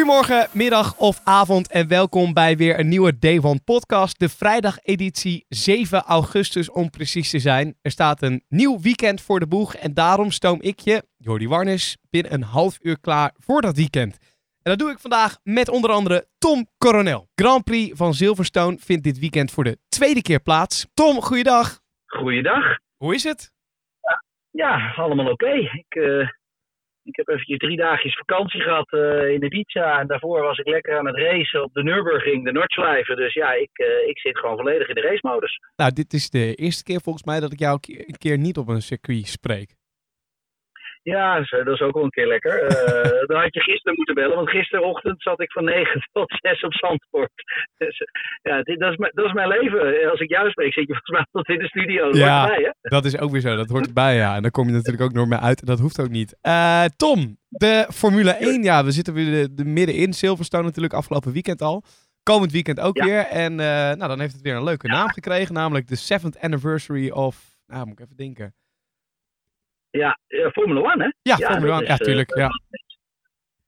Goedemorgen, middag of avond en welkom bij weer een nieuwe Day One podcast. De vrijdageditie 7 augustus om precies te zijn. Er staat een nieuw weekend voor de boeg en daarom stoom ik je, Jordi Warnes, binnen een half uur klaar voor dat weekend. En dat doe ik vandaag met onder andere Tom Coronel. Grand Prix van Silverstone vindt dit weekend voor de tweede keer plaats. Tom, goeiedag. Goeiedag. Hoe is het? Ja, allemaal oké. Ik, eh, ik heb eventjes drie dagjes vakantie gehad eh, in Ibiza. En daarvoor was ik lekker aan het racen op de Nürburgring, de Nordschleife. Dus ja, ik, eh, ik zit gewoon volledig in de racemodus. Nou, dit is de eerste keer volgens mij dat ik jou een keer niet op een circuit spreek. Ja, eh, dat is ook wel een keer lekker. Eh, dan had je gisteren moeten bellen, want gisterochtend zat ik van 9 tot 6 op Zandvoort. Dus, eh, ja, dit, dat, is mijn, dat is mijn leven. Als ik jou spreek, zit je volgens mij tot in de studio. Dat Ja. hè? Dat is ook weer zo, dat hoort erbij, ja. En dan kom je natuurlijk ook nog meer uit en dat hoeft ook niet. Eh, Tom, de Formule 1, ja, we zitten weer de, de middenin. Silverstone natuurlijk afgelopen weekend al. Komend weekend ook Ja. weer. En eh, nou, dan heeft het weer een leuke naam gekregen, namelijk de 7th anniversary of... Nou, moet ik even denken. Ja, eh, Formule 1, hè? Ja, Ja, Formule dat 1, is, ja, eh, tuurlijk. ja.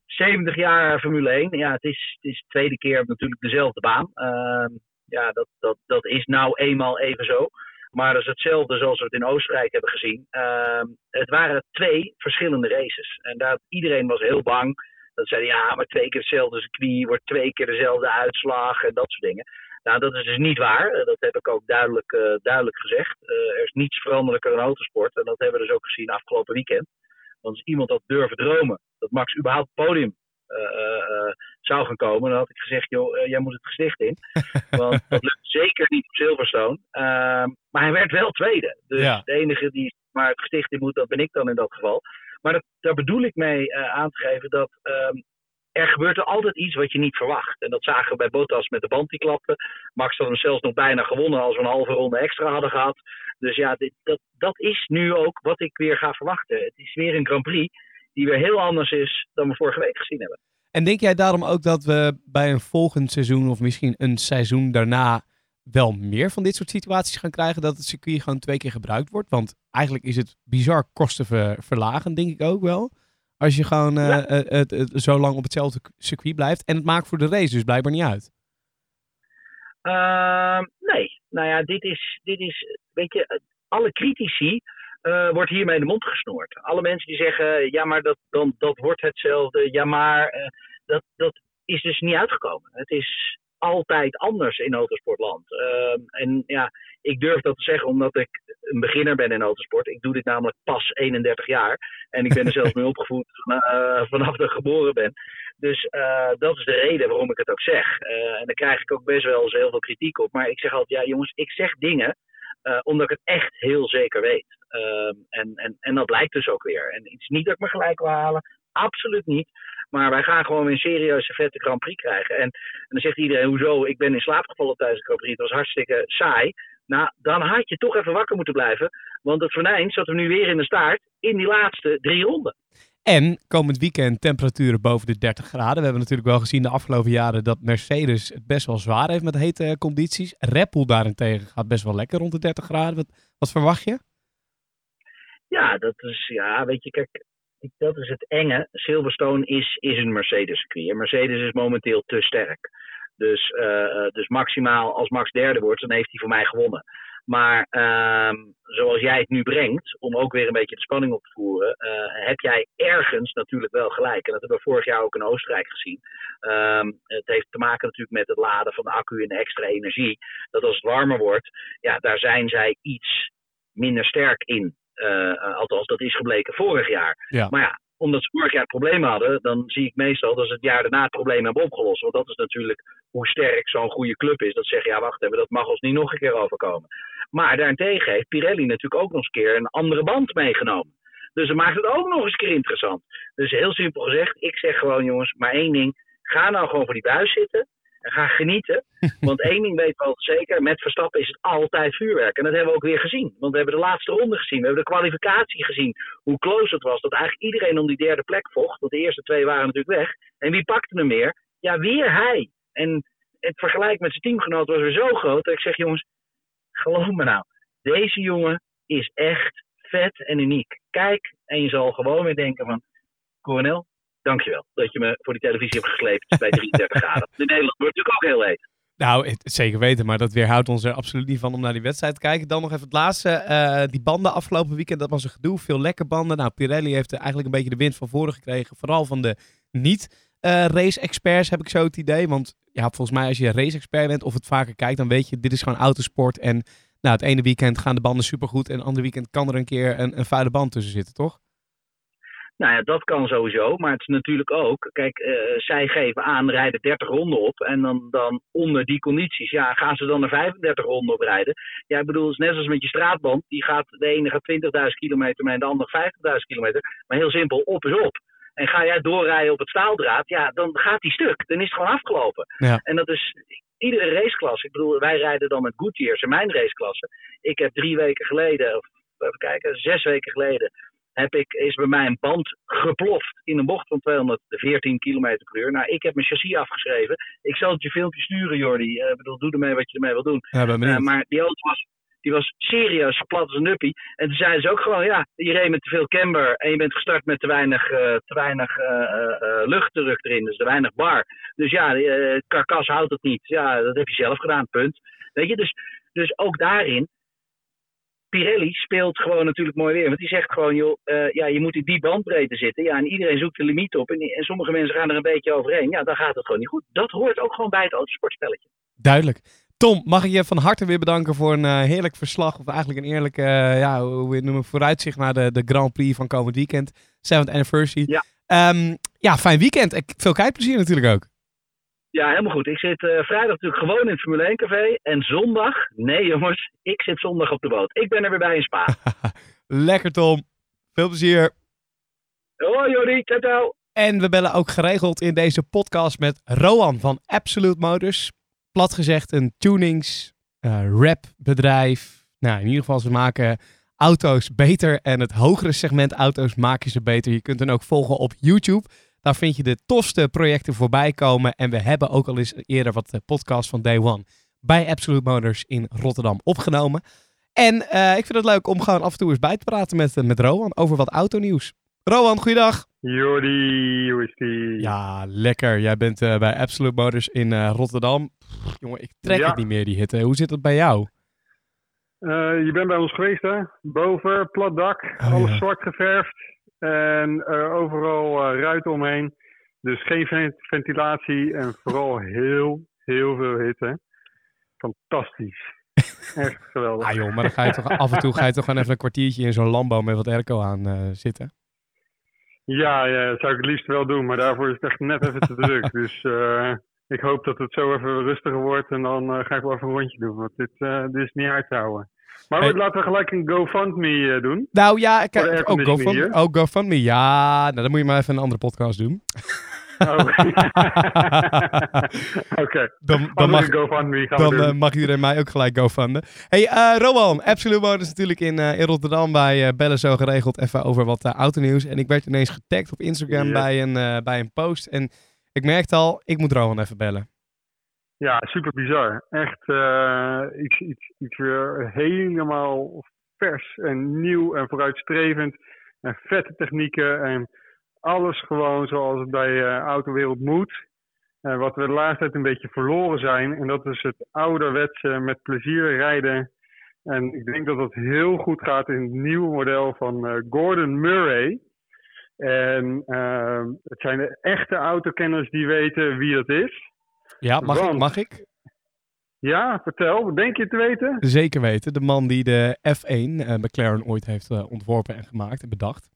70 jaar Formule 1. Ja, het is, het is de tweede keer natuurlijk dezelfde baan. Ehm, ja, dat, dat, dat is nou eenmaal even zo. Maar dat is hetzelfde zoals we het in Oostenrijk hebben gezien. Ehm, het waren twee verschillende races. En daar, iedereen was heel bang. Dat zeiden, ja, maar twee keer hetzelfde circuit, wordt twee keer dezelfde uitslag en dat soort dingen. Nou, dat is dus niet waar. Eh, Dat heb ik ook duidelijk, eh, duidelijk gezegd. Eh, er is niets veranderlijker dan autosport. En dat hebben we dus ook gezien afgelopen weekend. Want als iemand had durven dromen dat Max überhaupt het podium zou gaan komen, dan had ik gezegd, joh, jij moet het gesticht in. Want dat lukt zeker niet op Silverstone. Ehm, maar hij werd wel tweede. Dus Ja. de enige die maar het gesticht in moet, dat ben ik dan in dat geval. Maar dat, daar bedoel ik mee aan te geven dat ehm, er gebeurt er altijd iets wat je niet verwacht. En dat zagen we bij Bottas met de band die klapte. Max had hem zelfs nog bijna gewonnen als we een halve ronde extra hadden gehad. Dus ja, dit, dat, dat is nu ook wat ik weer ga verwachten. Het is weer een Grand Prix die weer heel anders is dan we vorige week gezien hebben. En denk jij daarom ook dat we bij een volgend seizoen of misschien een seizoen daarna wel meer van dit soort situaties gaan krijgen? Dat het circuit gewoon twee keer gebruikt wordt? Want eigenlijk is het bizar kostenverlagend, denk ik ook wel. Als je gewoon Ja. het zo lang op hetzelfde circuit blijft. En het maakt voor de race dus blijkbaar niet uit. Ehm, nee, nou ja, dit is, dit is, weet je, alle critici wordt hiermee de mond gesnoerd. Alle mensen die zeggen, ja, maar dat, dan, dat wordt hetzelfde, ja, maar dat, dat is dus niet uitgekomen. Het is altijd anders in autosportland. Ehm, en ja, ik durf dat te zeggen omdat ik een beginner ben in autosport. Ik doe dit namelijk pas 31 jaar. En ik ben er zelfs mee opgevoed eh, vanaf dat ik geboren ben. Dus eh, dat is de reden waarom ik het ook zeg. Eh, en daar krijg ik ook best wel eens heel veel kritiek op. Maar ik zeg altijd, ja jongens, ik zeg dingen omdat ik het echt heel zeker weet. Ehm, en, en, en dat blijkt dus ook weer. En het is niet dat ik me gelijk wil halen. Absoluut niet. Maar wij gaan gewoon weer een serieuze vette Grand Prix krijgen. En, en dan zegt iedereen, hoezo? Ik ben in slaap gevallen tijdens de Grand Prix. Het was hartstikke saai. Nou, dan had je toch even wakker moeten blijven. Want het venijn zat er nu weer in de staart in die laatste drie ronden. En komend weekend temperaturen boven de 30 graden. We hebben natuurlijk wel gezien de afgelopen jaren dat Mercedes het best wel zwaar heeft met hete condities. Red Bull daarentegen gaat best wel lekker rond de 30 graden. Wat, wat verwacht je? Ja, dat is, ja, weet je, kijk, dat is het enge. Silverstone is, is een Mercedes-circuit. Mercedes is momenteel te sterk. Dus, eh, eh, dus maximaal, als Max derde wordt, dan heeft hij voor mij gewonnen. Maar ehm, zoals jij het nu brengt, om ook weer een beetje de spanning op te voeren, eh, heb jij ergens natuurlijk wel gelijk. En dat hebben we vorig jaar ook in Oostenrijk gezien. Ehm, het heeft te maken natuurlijk met het laden van de accu en de extra energie. Dat als het warmer wordt, ja, daar zijn zij iets minder sterk in. Althans, dat is gebleken vorig jaar. Ja. Maar ja, omdat ze vorig jaar problemen hadden, dan zie ik meestal dat ze het jaar daarna het probleem hebben opgelost. Want dat is natuurlijk hoe sterk zo'n goede club is. Dat ze zeggen, ja wacht even, dat mag ons niet nog een keer overkomen. Maar daarentegen heeft Pirelli natuurlijk ook nog eens een keer een andere band meegenomen. Dus dat maakt het ook nog eens een keer interessant. Dus heel simpel gezegd, ik zeg gewoon jongens, maar één ding. Ga nou gewoon voor die buis zitten. En ga genieten. Want één ding weten we al zeker: met Verstappen is het altijd vuurwerk. En dat hebben we ook weer gezien. Want we hebben de laatste ronde gezien. We hebben de kwalificatie gezien. Hoe close het was. Dat eigenlijk iedereen om die derde plek vocht. Want de eerste twee waren natuurlijk weg. En wie pakte hem meer? Ja, weer hij. En het vergelijk met zijn teamgenoot was weer zo groot. Dat ik zeg: jongens, geloof me nou. Deze jongen is echt vet en uniek. Kijk, en je zal gewoon weer denken: van Coronel, dankjewel dat je me voor die televisie hebt gesleept bij 33 graden. In Nederland wordt natuurlijk ook heel heet. Nou, zeker weten, maar dat weerhoudt ons er absoluut niet van om naar die wedstrijd te kijken. Dan nog even het laatste. eh, die banden afgelopen weekend, dat was een gedoe. Veel lekke banden. Nou, Pirelli heeft eigenlijk een beetje de wind van voren gekregen. Vooral van de niet-race-experts heb ik zo het idee. Want ja, volgens mij als je race-expert bent of het vaker kijkt, dan weet je, dit is gewoon autosport. En nou, het ene weekend gaan de banden supergoed en het andere weekend kan er een keer een, een vuile band tussen zitten, toch? Nou ja, dat kan sowieso. Maar het is natuurlijk ook. Kijk, eh, zij geven aan, rijden 30 ronden op. En dan, dan onder die condities. Ja, gaan ze dan er 35 ronden op rijden? Ja, ik bedoel, het is net als met je straatband. Die gaat, de ene gaat 20.000 kilometer mee en de andere 50.000 kilometer. Maar heel simpel, op is op. En ga jij doorrijden op het staaldraad, ja, dan gaat die stuk. Dan is het gewoon afgelopen. Ja. En dat is iedere raceklasse. Ik bedoel, wij rijden dan met Goodyears in mijn raceklasse. Ik heb drie weken geleden, of even kijken, zes weken geleden, heb ik, is bij mij een band geploft in een bocht van 214 km per uur. Nou, ik heb mijn chassis afgeschreven. Ik zal het je filmpje sturen, Jordi. Eh, bedoel, doe ermee wat je ermee wil doen. Ja. Eh, maar die auto was, die was serieus plat als een nuppie. En toen zeiden ze ook gewoon, ja, je reed met te veel camber en je bent gestart met te weinig, eh, te weinig luchtdruk erin, dus te weinig bar. Dus ja, het karkas houdt het niet. Ja, dat heb je zelf gedaan, punt. Weet je, dus, dus ook daarin, Pirelli speelt gewoon natuurlijk mooi weer. Want die zegt gewoon, joh, eh, ja, je moet in die bandbreedte zitten. Ja, en iedereen zoekt de limiet op. En, en sommige mensen gaan er een beetje overheen. Ja, dan gaat het gewoon niet goed. Dat hoort ook gewoon bij het autosportspelletje. Duidelijk. Tom, mag ik je van harte weer bedanken voor een eh, heerlijk verslag. Of eigenlijk een eerlijk, eh, ja, hoe we het noemen, vooruitzicht naar de, de Grand Prix van komend weekend. 7th anniversary. Ja. Ehm, ja, fijn weekend. En veel kijkplezier natuurlijk ook. Ja, helemaal goed. Ik zit eh, vrijdag natuurlijk gewoon in het Formule 1 café. En zondag, nee jongens, ik zit zondag op de boot. Ik ben er weer bij in Spa. Lekker Tom. Veel plezier. Hoi Jordi, ciao ciao. En we bellen ook geregeld in deze podcast met Roan van Absolute Motors. Plat gezegd een tunings, eh rap bedrijf. Nou, in ieder geval ze maken auto's beter en het hogere segment auto's maken ze beter. Je kunt hen ook volgen op YouTube. Daar vind je de tofste projecten voorbij komen. En we hebben ook al eens eerder wat eh, podcasts van Day One bij Absolute Motors in Rotterdam opgenomen. En eh, ik vind het leuk om gewoon af en toe eens bij te praten met, eh, met Rowan over wat autonieuws. Rowan, goeiedag. Jordi, hoe is die? Ja, lekker. Jij bent bij Absolute Motors in Rotterdam. Pff, jongen, ik trek Ja. het niet meer, die hitte. Hoe zit het bij jou? Je bent bij ons geweest, hè? Boven, plat dak, Oh, alles ja. zwart geverfd. En eh, overal eh, ruiten omheen. Dus geen ven- ventilatie en vooral heel, heel veel hitte. Fantastisch. Echt geweldig. Ah joh, maar dan ga je toch af en toe ga je toch gewoon even een kwartiertje in zo'n Lambo met wat airco aan eh, zitten. Ja, ja, dat zou ik het liefst wel doen, maar daarvoor is het echt net even te druk. Dus ik hoop dat het zo even rustiger wordt en dan ga ik wel even een rondje doen. Want dit, dit is niet uit te houden. Maar Hey. laten we gelijk een GoFundMe eh, doen. Nou ja, kijk, ook airconditioning GoFundMe. Ook GoFundMe. Ja, nou, dan moet je maar even een andere podcast doen. Oh. Oké. Dan, mag, eh, mag iedereen mij ook gelijk GoFunden. Hey, eh Rowan, Absolute Motors natuurlijk in, in Rotterdam bij Bellen zo geregeld even over wat uh, autonieuws. En ik werd ineens getagd op Instagram bij, een, bij een post. En ik merkte al, ik moet Rowan even bellen. Ja, super bizar. Echt eh, iets, iets, iets weer helemaal vers en nieuw en vooruitstrevend. En vette technieken en alles gewoon zoals het bij eh autowereld moet. En wat we de laatste tijd een beetje verloren zijn. En dat is het ouderwetse met plezier rijden. En ik denk dat dat heel goed gaat in het nieuwe model van eh, Gordon Murray. En eh, het zijn de echte autokenners die weten wie dat is. Ja, mag ik? Mag ik? Ja, vertel. Wat denk je te weten? Zeker weten. De man die de F1 eh, McLaren ooit heeft eh, ontworpen en gemaakt en bedacht.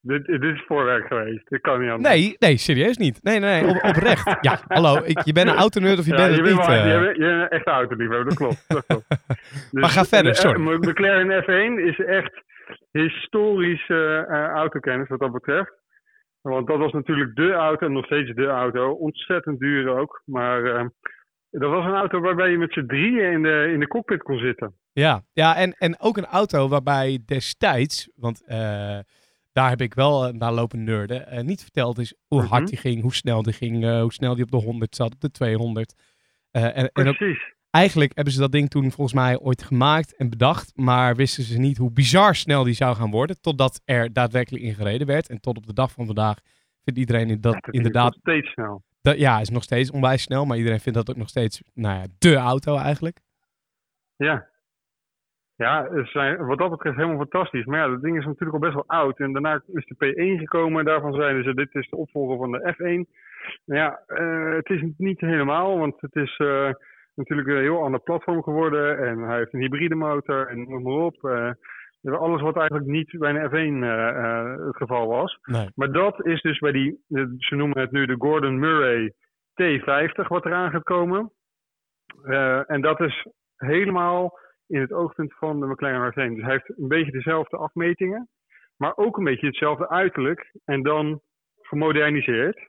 Dit, dit is voorwerk geweest. Dit kan niet anders. Nee, nee, serieus niet. Nee, nee, nee, op, oprecht. Ja, hallo, ik, je bent een autonerd of je Ja, bent je het bent niet. wel- eh. je bent- je bent een echte autoliefhebber, dat klopt. Dat klopt. Dus Maar ga verder, de- sorry. de McLaren F1 is echt historische autokennis wat dat betreft. Want dat was natuurlijk de auto, en nog steeds de auto. Ontzettend duur ook. Maar eh, dat was een auto waarbij je met z'n drieën in de, in de cockpit kon zitten. Ja, ja en, en ook een auto waarbij destijds, want eh, daar heb ik wel eh, naar lopen nerden, niet verteld is hoe hard Mhm. die ging, hoe snel die ging, hoe snel die op de 100 zat, op de 200. Eh, en, en ook, Precies. Eigenlijk hebben ze dat ding toen volgens mij ooit gemaakt en bedacht, maar wisten ze niet hoe bizar snel die zou gaan worden, totdat er daadwerkelijk in gereden werd. En tot op de dag van vandaag vindt iedereen dat inderdaad, nog steeds snel. dat, ja, is nog steeds onwijs snel, maar iedereen vindt dat ook nog steeds, nou ja, de auto eigenlijk. Ja. Ja, zijn wat dat betreft helemaal fantastisch. Maar ja, dat ding is natuurlijk al best wel oud. En daarna is de P1 gekomen. Daarvan zeiden ze, dit is de opvolger van de F1. Nou ja, eh, het is niet helemaal. Want het is eh, natuurlijk een heel ander platform geworden. En hij heeft een hybride motor en noem maar op. Eh, alles wat eigenlijk niet bij een F1 eh, eh, het geval was. Nee. Maar dat is dus bij die, ze noemen het nu de Gordon Murray T50 wat eraan gaat komen. Eh, en dat is helemaal in het oogpunt van de McLaren R1. Dus hij heeft een beetje dezelfde afmetingen, maar ook een beetje hetzelfde uiterlijk en dan gemoderniseerd.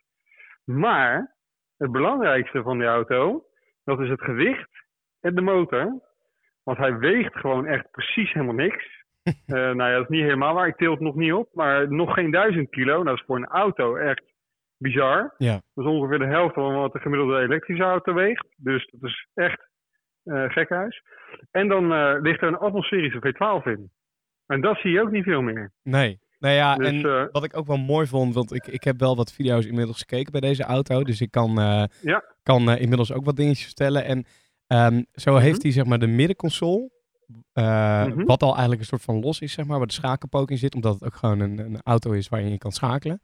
Maar het belangrijkste van die auto, dat is het gewicht en de motor. Want hij weegt gewoon echt precies helemaal niks. Eh, nou ja, dat is niet helemaal waar. Ik til het nog niet op, maar nog geen duizend kilo. Dat is voor een auto echt bizar. Ja. Dat is ongeveer de helft van wat de gemiddelde elektrische auto weegt. Dus dat is echt eh gekhuis. En dan eh, ligt er een atmosferische V12 in. En dat zie je ook niet veel meer. Nee. Nou ja, Dus, en wat ik ook wel mooi vond, want ik, ik heb wel wat video's inmiddels gekeken bij deze auto. Dus ik kan, Ja. Kan eh, inmiddels ook wat dingetjes vertellen. En ehm, zo heeft hij zeg maar de middenconsole. eh, Mhm. Wat al eigenlijk een soort van los is, zeg maar, waar de schakelpook in zit. Omdat het ook gewoon een, een auto is waar je kan schakelen.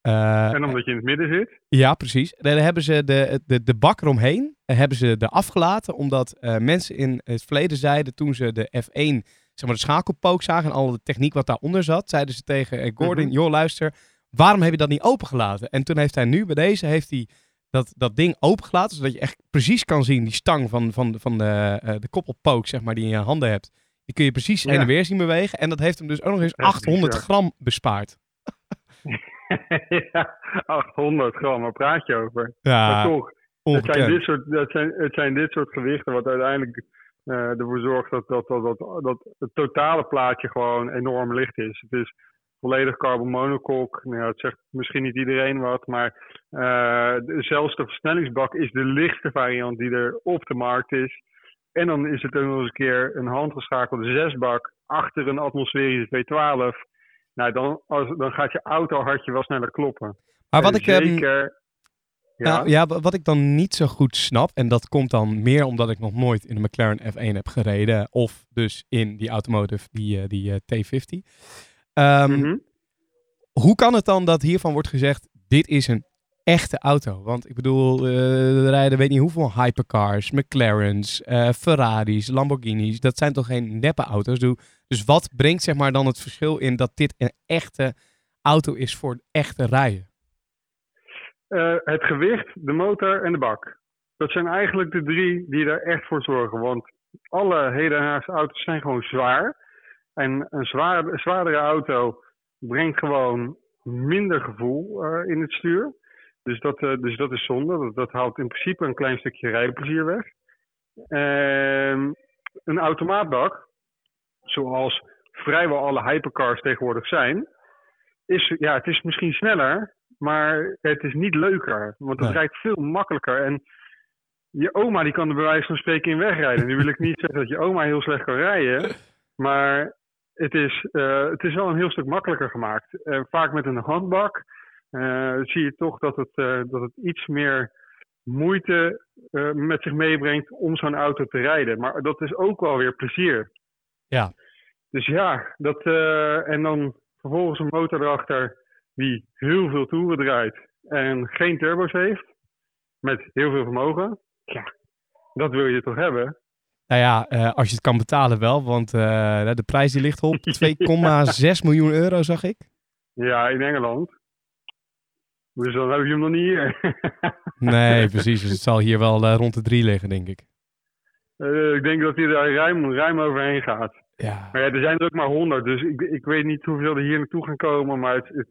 Eh, en omdat je in het midden zit. ja, precies. Dan hebben ze de, de, de bak eromheen hebben ze er afgelaten. Omdat mensen in het verleden zeiden toen ze de F1, zeg maar de schakelpook zagen en al de techniek wat daaronder zat, zeiden ze tegen Gordon, Mhm. joh luister, waarom heb je dat niet opengelaten? En toen heeft hij nu bij deze, heeft hij dat, dat ding opengelaten, zodat je echt precies kan zien, die stang van, van, van de, eh, de koppelpook, zeg maar, die in je handen hebt. Die kun je precies heen Ja. en weer zien bewegen. En dat heeft hem dus ook nog eens Echt 800 bizar. gram bespaard. ja, 800 gram, waar praat je over? Ja, maar toch, het zijn, dit soort, dat zijn, het zijn dit soort gewichten wat uiteindelijk eh, ervoor zorgt dat, dat, dat, dat, dat het totale plaatje gewoon enorm licht is. Het is volledig carbon monocoque. Nou, het zegt misschien niet iedereen wat, maar eh, zelfs de versnellingsbak is de lichtste variant die er op de markt is. En dan is het ook nog eens een keer een handgeschakelde zesbak achter een atmosferische V12. Nou, dan, als, dan gaat je autohartje wel sneller kloppen. Maar wat En ik, ehm, zeker, ja, Nou, ja, wa- wat ik dan niet zo goed snap, en dat komt dan meer omdat ik nog nooit in de McLaren F1 heb gereden, of dus in die automotive, die, eh, die eh, T50. Ehm, mhm. Hoe kan het dan dat hiervan wordt gezegd, dit is een echte auto? Want ik bedoel, er rijden weet niet hoeveel hypercars, McLaren's, eh, Ferraris, Lamborghinis. Dat zijn toch geen neppe auto's? Dus wat brengt zeg maar dan het verschil in dat dit een echte auto is voor echte rijden? Eh, het gewicht, de motor en de bak. Dat zijn eigenlijk de drie die er echt voor zorgen. Want alle hedendaagse auto's zijn gewoon zwaar. En een, zwaar, een zwaardere auto brengt gewoon minder gevoel eh, in het stuur. Dus dat, eh, dus dat is zonde. Dat, dat haalt in principe een klein stukje rijplezier weg. Ehm, een automaatbak, zoals vrijwel alle hypercars tegenwoordig zijn, is, ja, het is misschien sneller, maar het is niet leuker. Want het Nee. rijdt veel makkelijker. En je oma die kan er bij wijze van spreken in wegrijden. Nu wil ik niet zeggen dat je oma heel slecht kan rijden. Maar het is, eh, het is wel een heel stuk makkelijker gemaakt. Eh, vaak met een handbak eh, zie je toch dat het, dat het iets meer moeite met zich meebrengt om zo'n auto te rijden. Maar dat is ook wel weer plezier. Ja. Dus ja, dat, en dan vervolgens een motor erachter die heel veel toeren draait en geen turbo's heeft, met heel veel vermogen. Ja, dat wil je toch hebben? Nou ja, eh, als je het kan betalen wel, want eh, de prijs die ligt op 2,6 miljoen euro, zag ik. Ja, in Engeland. Dus dan heb je hem nog niet hier. Nee, precies. Dus het zal hier wel eh, rond de drie liggen, denk ik. Ik denk dat hij daar ruim, ruim overheen gaat. Ja. Maar ja, er zijn er ook maar honderd, dus ik, ik weet niet hoeveel er hier naartoe gaan komen. Maar het, het,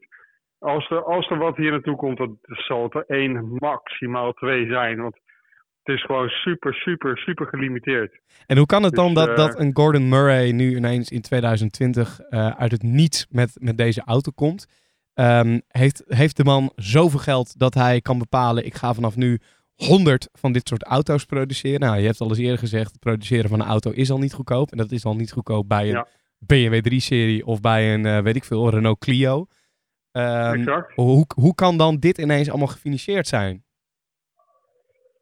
als er, als er wat hier naartoe komt, dan zal het er één, maximaal twee zijn. Want het is gewoon super, super, super gelimiteerd. En hoe kan het dan Dus, dat, eh, dat een Gordon Murray nu ineens in 2020 eh, uit het niets met, met deze auto komt? Ehm, heeft, heeft de man zoveel geld dat hij kan bepalen, ik ga vanaf nu 100 van dit soort auto's produceren? Nou, je hebt al eens eerder gezegd, het produceren van een auto is al niet goedkoop. En dat is al niet goedkoop bij een Ja. BMW 3-serie of bij een, eh, weet ik veel, Renault Clio. Ehm, hoe, hoe kan dan dit ineens allemaal gefinancierd zijn?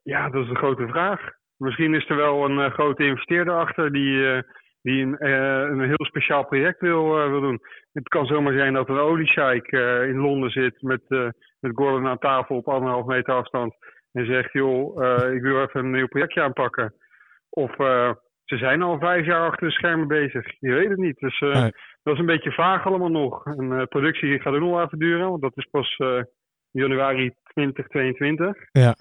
Ja, dat is een grote vraag. Misschien is er wel een eh, grote investeerder achter die, eh, die een, eh, een heel speciaal project wil, wil doen. Het kan zomaar zijn dat een oliesjeik eh in Londen zit met, met Gordon aan tafel op anderhalf meter afstand. En zegt, joh, ik wil even een nieuw projectje aanpakken. Of ze zijn al vijf jaar achter de schermen bezig. Je weet het niet. Dus Nee. dat is een beetje vaag allemaal nog. En eh, productie gaat ook nog even duren, want dat is pas januari 2022. Ja.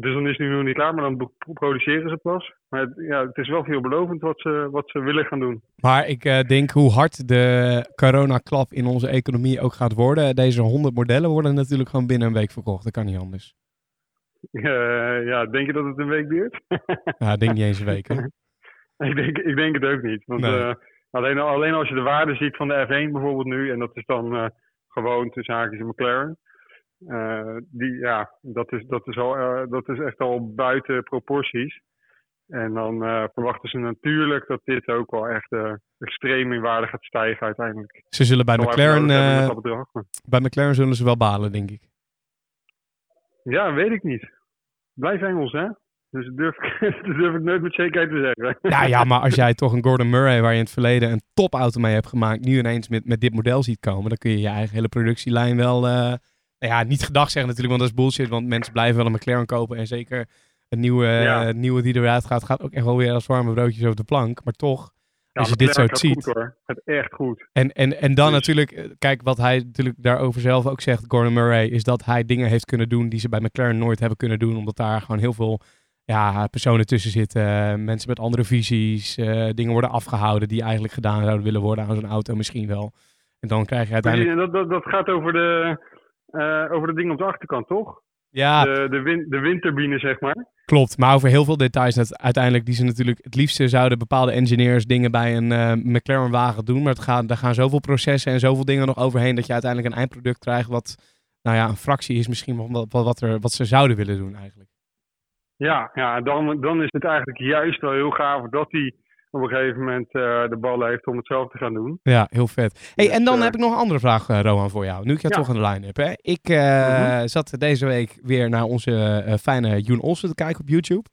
Dus dan is het nu nog niet klaar, maar dan pro- produceren ze pas. Maar het, ja, het is wel veelbelovend wat ze, wat ze willen gaan doen. Maar ik eh, denk hoe hard de coronaklap in onze economie ook gaat worden. Deze 100 modellen worden natuurlijk gewoon binnen een week verkocht. Dat kan niet anders. Eh, ja, denk je dat het een week duurt? Ja, ik denk niet eens een week. hè? ik, denk, ik denk het ook niet. Want Nee. eh, alleen, alleen als je de waarde ziet van de F1 bijvoorbeeld nu, en dat is dan gewoon tussen haakjes een McLaren. Eh, die, ja, dat is, dat, is al, eh, dat is echt al buiten proporties. En dan eh, verwachten ze natuurlijk dat dit ook wel echt extreem in waarde gaat stijgen uiteindelijk. Ze zullen bij McLaren, bedrag, maar- bij McLaren zullen ze wel balen, denk ik. Ja, weet ik niet. Blijf Engels, hè? Dus dat durf, ik- dat durf ik nooit met zekerheid te zeggen. Ja, ja, maar als jij toch een Gordon Murray, waar je in het verleden een topauto mee hebt gemaakt, nu ineens met, met dit model ziet komen, dan kun je je eigen hele productielijn wel, nou ja, niet gedag zeggen natuurlijk, want dat is bullshit, want mensen blijven wel een McLaren kopen en zeker een nieuwe, Ja. een nieuwe die eruit gaat, gaat ook echt wel weer als warme broodjes over de plank. Maar toch, Ja, als je dit zo ziet. Goed, hoor. Het echt goed. En, en, en dan Dus- natuurlijk, eh, kijk, wat hij natuurlijk daarover zelf ook zegt, Gordon Murray, is dat hij dingen heeft kunnen doen die ze bij McLaren nooit hebben kunnen doen, omdat daar gewoon heel veel ja, personen tussen zitten, eh, mensen met andere visies, eh, dingen worden afgehouden die eigenlijk gedaan zouden willen worden aan zo'n auto misschien wel. En dan krijg je uiteindelijk... en dat, dat, dat gaat over de, eh, over de dingen op de achterkant, toch? Ja, De, de, win, de windturbine, zeg maar. klopt. Maar over heel veel details dat uiteindelijk die ze natuurlijk het liefste zouden bepaalde engineers dingen bij een eh, McLaren wagen doen. Maar het gaat, daar gaan zoveel processen en zoveel dingen nog overheen dat je uiteindelijk een eindproduct krijgt wat nou ja, een fractie is misschien van wat, wat, er, wat ze zouden willen doen eigenlijk. Ja, ja dan, dan is het eigenlijk juist wel heel gaaf dat hij op een gegeven moment eh, de bal heeft om het zelf te gaan doen. Ja, heel vet. Hey, Dus, en dan eh, heb ik nog een andere vraag, eh, Rohan, voor jou. Nu ik jou Ja. toch aan de lijn heb. Hè? Ik Mhm. zat deze week weer naar onze fijne Joen Olsen te kijken op YouTube.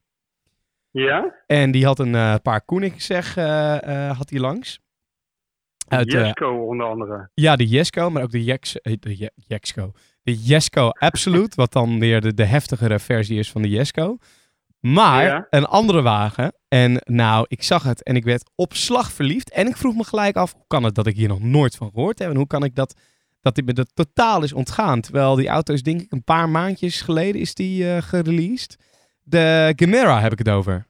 Ja? En die had een paar Koenig zeg, had hij langs. Uit, Jesco onder andere. ja, de Jesco, maar ook de, Jex, de Je- Jexco. De Jesco Absolute, wat dan weer de, de heftigere versie is van de Jesco. Maar Ja. een andere wagen. En nou, ik zag het en ik werd op slag verliefd. En ik vroeg me gelijk af, hoe kan het dat ik hier nog nooit van gehoord heb? En hoe kan ik dat, dat dit me dat totaal is ontgaan? Terwijl die auto is denk ik een paar maandjes geleden is die eh, gereleased. De Gemera heb ik het over.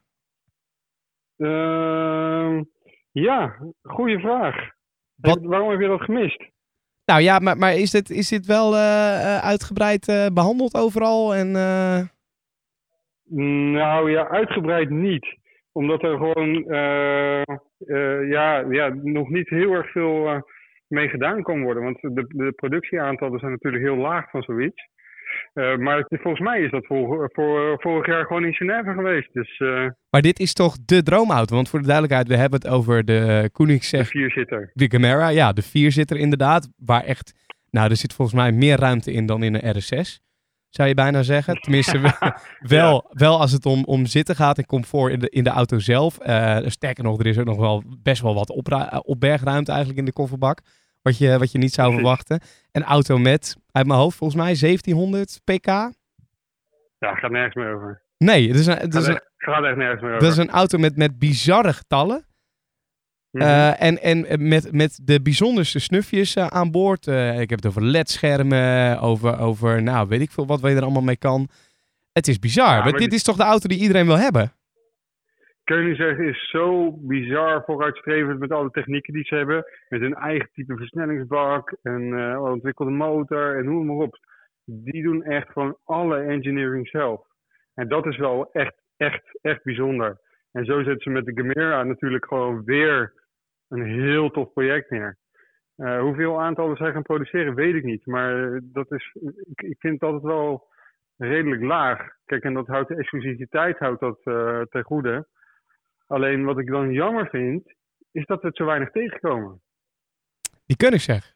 Ehm, ja, goede vraag. Wat- waarom heb je dat gemist? Nou ja, maar, maar is, dit, is dit wel eh, eh, uitgebreid eh, behandeld overal? En, Nou ja, uitgebreid niet. Omdat er gewoon eh, eh, ja, ja, nog niet heel erg veel eh, mee gedaan kan worden. Want de, de productieaantallen zijn natuurlijk heel laag van zoiets. Maar het- volgens mij is dat voor, voor, vorig jaar gewoon in Genève geweest. Dus Maar dit is toch de droomauto? Want voor de duidelijkheid, we hebben het over de de Koenigsegg, vierzitter. de Gemera. Ja, de vierzitter inderdaad. Waar echt, nou er zit volgens mij meer ruimte in dan in een RS6. Zou je bijna zeggen. Tenminste, wel, wel, wel als het om, om zitten gaat en comfort in de, in de auto zelf. Eh, sterker nog, er is ook nog wel best wel wat eh, opbergruimte eigenlijk in de kofferbak. Wat je, wat je niet zou verwachten. Een auto met, uit mijn hoofd volgens mij, 1700 pk. Ja, gaat nergens meer over. Nee, het is een, het is Gaat een, echt, gaat echt nergens meer over. dat is een auto met, met bizarre getallen. Mhm. Eh, en en met, met de bijzonderste snufjes eh, aan boord. Eh, ik heb het over LED-schermen, over, over, nou, weet ik veel wat je er allemaal mee kan. Het is bizar. Ja, maar dit dit- is toch de auto die iedereen wil hebben? Koenigsegg is zo bizar vooruitstrevend met alle technieken die ze hebben. Met hun eigen type versnellingsbak en ontwikkelde motor en noem maar op. Die doen echt gewoon alle engineering zelf. En dat is wel echt, echt, echt bijzonder. En zo zetten ze met de Gamera natuurlijk gewoon weer een heel tof project neer. Uh, hoeveel aantallen zij gaan produceren, weet ik niet. Maar dat is, ik, ik vind het altijd wel redelijk laag. Kijk, en dat houdt de exclusiviteit houdt dat uh, ten goede. Alleen wat ik dan jammer vind, is dat we het zo weinig tegenkomen. Die kun ik zeggen.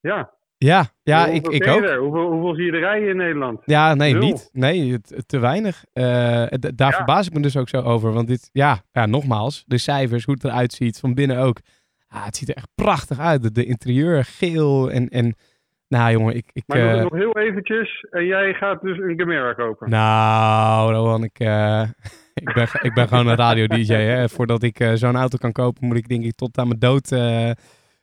Ja. Ja, ja hoeveel ik, ik ook. Hoeveel, hoeveel zie je er rijden in Nederland? Ja, nee, Nul. niet. Nee, te weinig. Eh, daar Ja. verbaas ik me dus ook zo over. Want dit, ja, ja, nogmaals, de cijfers, hoe het eruit ziet, van binnen ook. Ah, het ziet er echt prachtig uit. De, de interieur, geel en, en nou jongen, ik... ik Maar doe het eh, nog heel eventjes en jij gaat dus een Gamera kopen. nou, Rowan, ik, eh, ik, ben, ik ben gewoon een radio-dj. Voordat ik zo'n auto kan kopen, moet ik denk ik tot aan mijn dood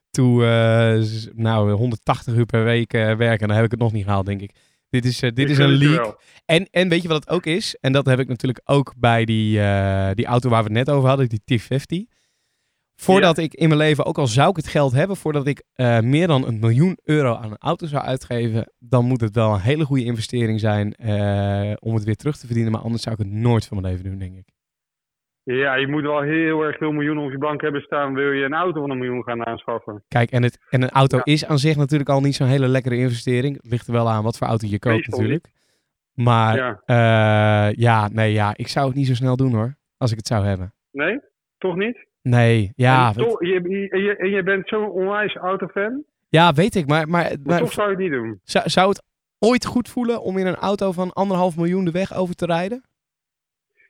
toe, eh, nou, 180 uur per week eh, werken. En dan heb ik het nog niet gehaald, denk ik. Dit is, eh, dit Ik is een leak. En, en weet je wat het ook is? En dat heb ik natuurlijk ook bij die, die auto waar we het net over hadden, die T50. Voordat ik in mijn leven, ook al zou ik het geld hebben, voordat ik meer dan een miljoen euro aan een auto zou uitgeven, dan moet het wel een hele goede investering zijn om het weer terug te verdienen. Maar anders zou ik het nooit van mijn leven doen, denk ik. Ja, je moet wel heel erg veel miljoenen op je bank hebben staan. Wil je een auto van een miljoen gaan aanschaffen? Kijk, en, het, en een auto Ja. is aan zich natuurlijk al niet zo'n hele lekkere investering. Het ligt er wel aan wat voor auto je koopt natuurlijk. Maar Ja. ja. ja, nee, ja, ik zou het niet zo snel doen hoor, als ik het zou hebben. Nee? Toch niet? Nee, ja, en, je, je, en je, en je bent zo'n onwijs autofan, ja, weet ik. Maar, maar, maar maar toch zou je het niet doen. zou, zou het ooit goed voelen om in een auto van anderhalf miljoen de weg over te rijden?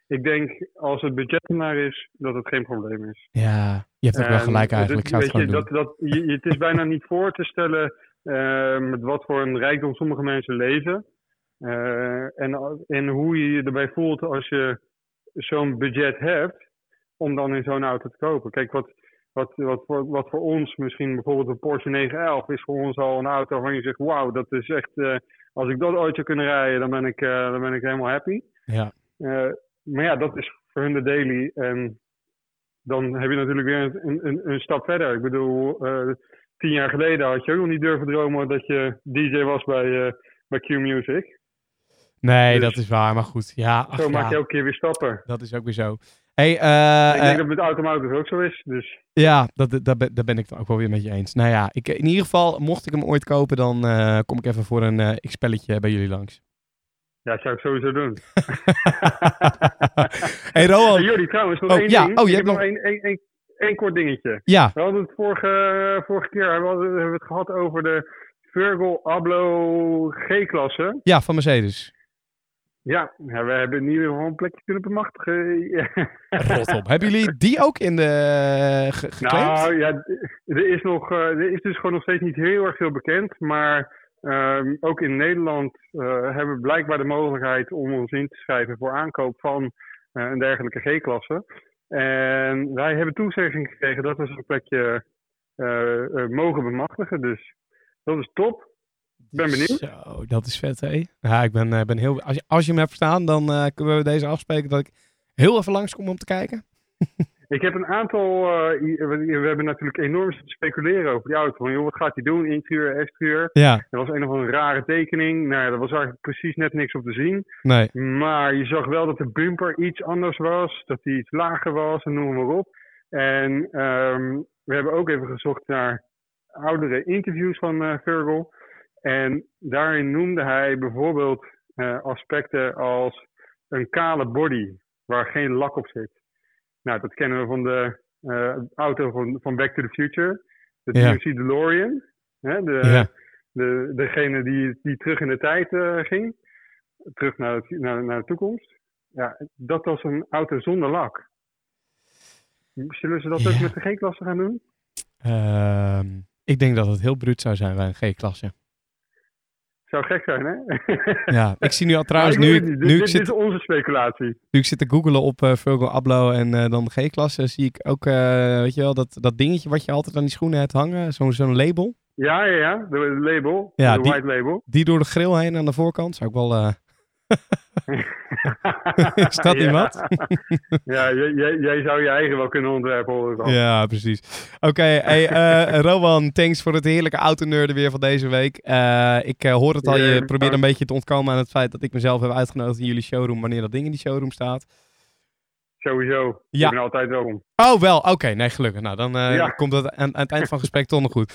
Ik denk, als het budget er maar is, dat het geen probleem is. Ja, je hebt ook wel gelijk eigenlijk. Het weet je, dat, dat, je, het is bijna niet voor te stellen eh, met wat voor een rijkdom sommige mensen leven. Eh, en, en hoe je je erbij voelt als je zo'n budget hebt om dan in zo'n auto te kopen. Kijk, wat, wat, wat, voor, wat voor ons misschien bijvoorbeeld een Porsche 911 is voor ons al een auto waarvan je zegt, wauw, dat is echt, eh, als ik dat ooit zou kunnen rijden, dan ben ik, dan ben ik helemaal happy. Ja. Maar ja, dat is voor hun de daily. En dan heb je natuurlijk weer een, een, een stap verder. Ik bedoel, eh, tien jaar geleden had je ook nog niet durven dromen dat je DJ was bij, eh, bij Q Music. Nee, dus- dat is waar. Maar goed, ja, ach, Zo maak je elke keer weer stappen. dat is ook weer zo. Hey, eh, ik denk dat het met automotive ook zo is. Dus ja, dat, dat, dat ben- daar ben ik het ook wel weer met je eens. Nou ja, ik, in ieder geval, mocht ik hem ooit kopen, dan kom ik even voor een x-spelletje bij jullie langs. Ja, dat zou ik sowieso doen. hey Hey, Jordi, trouwens, nog Oh, één ja. ding. Oh, je ik hebt heb nog- één, één, één, één kort dingetje. ja, We hadden het vorige, vorige keer hebben we, hebben we het gehad over de Virgil Abloh G-klasse. ja, van Mercedes. Ja, we hebben in ieder geval een plekje kunnen bemachtigen. Rot op. Hebben jullie die ook in de ge geclaimd? nou ja, er is, nog, eh, er is dus gewoon nog steeds niet heel erg veel bekend. Maar ehm, ook in Nederland eh, hebben we blijkbaar de mogelijkheid om ons in te schrijven voor aankoop van eh, een dergelijke G-klasse. En wij hebben toezegging gekregen dat we zo'n plekje eh, mogen bemachtigen. Dus dat is top. Ik ben benieuwd. Zo, dat is vet, hé. Ja, ik ben, ben heel... Als je, als je hem hebt staan, dan kunnen we deze afspreken dat ik heel even langskom om te kijken. Ik heb een aantal. eh, we hebben natuurlijk enorm zitten speculeren over die auto. Van, joh, wat gaat hij doen? Interieur, exterieur. Ja, Er was een of andere rare tekening. Nou, ja, er was eigenlijk precies net niks op te zien. nee. Maar je zag wel dat de bumper iets anders was. Dat die iets lager was en noem maar op. En ehm, we hebben ook even gezocht naar oudere interviews van eh Virgil. En daarin noemde hij bijvoorbeeld eh, aspecten als een kale body waar geen lak op zit. Nou, dat kennen we van de eh, auto van, van Back to the Future. De Ja. DMC DeLorean. Hè, de, Ja. de, degene die, die terug in de tijd eh, ging. Terug naar, het, naar, naar de toekomst. Ja, dat was een auto zonder lak. Zullen ze dat Ja. ook met de G-klasse gaan doen? Ehm, ik denk dat het heel bruut zou zijn bij een G-klasse. Zou gek zijn, hè? Ja, ik zie nu al trouwens, nu, ik ik- nu, ik dit, dit zit, is onze speculatie. nu ik zit te googelen op eh Virgil Abloh en eh, dan de G-klasse, zie ik ook, eh, weet je wel, dat, dat dingetje wat je altijd aan die schoenen hebt hangen, zo'n zo'n label. Ja, ja, ja. De, label. Ja, de die- white label. Die door de grill heen aan de voorkant, zou ik wel, eh, Is dat Ja. iemand? ja, jij, jij, zou je eigen wel kunnen ontwerpen, hoor. Ja, precies. Oké, hey, eh, Rowan, thanks voor het heerlijke autoneurden weer van deze week. Eh, ik eh, hoor het al, je probeert een beetje te ontkomen aan het feit dat ik mezelf heb uitgenodigd in jullie showroom wanneer dat ding in die showroom staat. Sowieso. Ja. Ik ben altijd welkom. Oh, wel. Oké, nee, gelukkig. Nou, dan Ja. komt dat aan, aan het eind van het gesprek toch nog goed.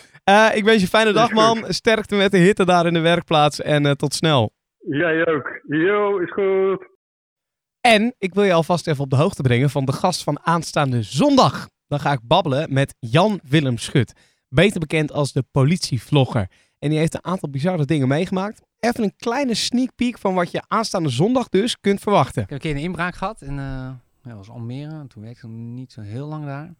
Ik wens je een fijne dag, man. Sterkte met de hitte daar in de werkplaats en tot snel. Jij ook. Yo, is goed. En ik wil je alvast even op de hoogte brengen van de gast van aanstaande zondag. Dan ga ik babbelen met Jan Willem Schut. Beter bekend als de politievlogger. En die heeft een aantal bizarre dingen meegemaakt. Even een kleine sneak peek van wat je aanstaande zondag dus kunt verwachten. Ik heb een keer een inbraak gehad in eh, ja, dat was Almere. En toen werkte ik niet zo heel lang daar.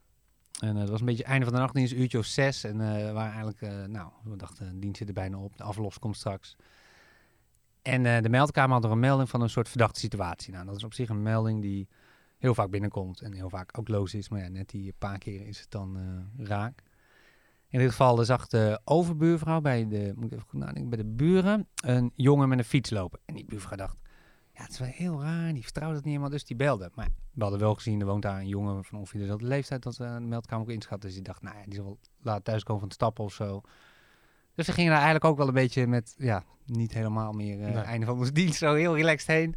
En eh, dat was een beetje einde van de nachtdienst, een uurtje of zes. En eh, we waren eigenlijk, eh, nou, we dachten, de dienst zit er bijna op. De aflos komt straks. En eh, de meldkamer had er een melding van een soort verdachte situatie. Nou, dat is op zich een melding die heel vaak binnenkomt en heel vaak ook loos is. Maar ja, net die paar keer is het dan eh, raak. In dit geval zag de overbuurvrouw bij de, moet even goed nadenken, bij de buren een jongen met een fiets lopen. En die buurvrouw dacht, ja, het is wel heel raar, die vertrouwt het niet helemaal, dus die belde. Maar we hadden wel gezien, er woont daar een jongen van ongeveer dezelfde leeftijd dat we de meldkamer ook inschat. Dus die dacht, nou ja, die zal laat thuiskomen van het stappen of zo. Dus we gingen daar eigenlijk ook wel een beetje met, ja, niet helemaal meer Nee. einde van onze dienst, zo heel relaxed heen.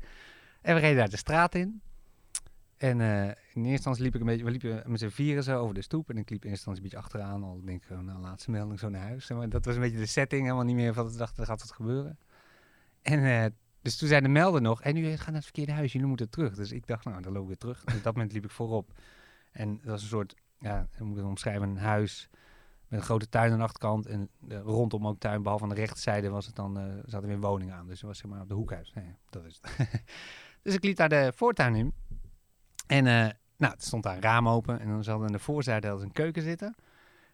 En we reden daar de straat in. En eh, in eerste instantie liep ik een beetje, we liepen met z'n vieren zo over de stoep. En ik liep in eerste instantie een beetje achteraan, al denk ik, oh, nou, laatste melding zo naar huis. Maar dat was een beetje de setting, helemaal niet meer van, ik dacht, er gaat wat gebeuren. En eh, dus toen zei de melder nog, en nu gaat naar het verkeerde huis, jullie moeten terug. Dus ik dacht, nou, dan loop ik weer terug. En op dat moment liep ik voorop. En dat was een soort, ja, hoe moet ik het omschrijven, een huis een grote tuin aan de achterkant. En eh, rondom ook tuin, behalve aan de rechterzijde was het dan, eh zaten weer woningen aan. Dus het was zeg maar op de hoekhuis. Dat is het. dus ik liep daar de voortuin in. En eh, nou, er stond daar een raam open. En dan zat aan de voorzijde een keuken zitten.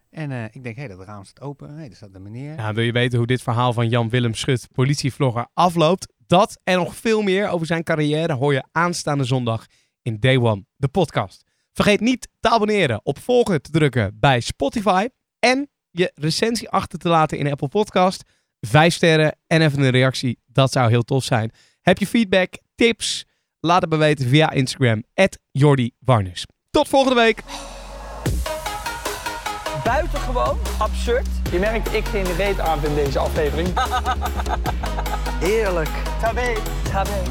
En ik denk, hé, dat raam staat open. Hé, er staat een meneer. Ja, wil je weten hoe dit verhaal van Jan Willem Schut, politievlogger, afloopt? Dat en nog veel meer over zijn carrière hoor je aanstaande zondag in Day One, de podcast. Vergeet niet te abonneren, op volgen te drukken bij Spotify en je recensie achter te laten in Apple Podcast. Vijf sterren en even een reactie, dat zou heel tof zijn. Heb je feedback, tips? Laat het me weten via Instagram, Jordi Warners. Tot volgende week! Buitengewoon absurd. Je merkt, ik geen reet aan in deze aflevering. Heerlijk. Tabé. Tabé.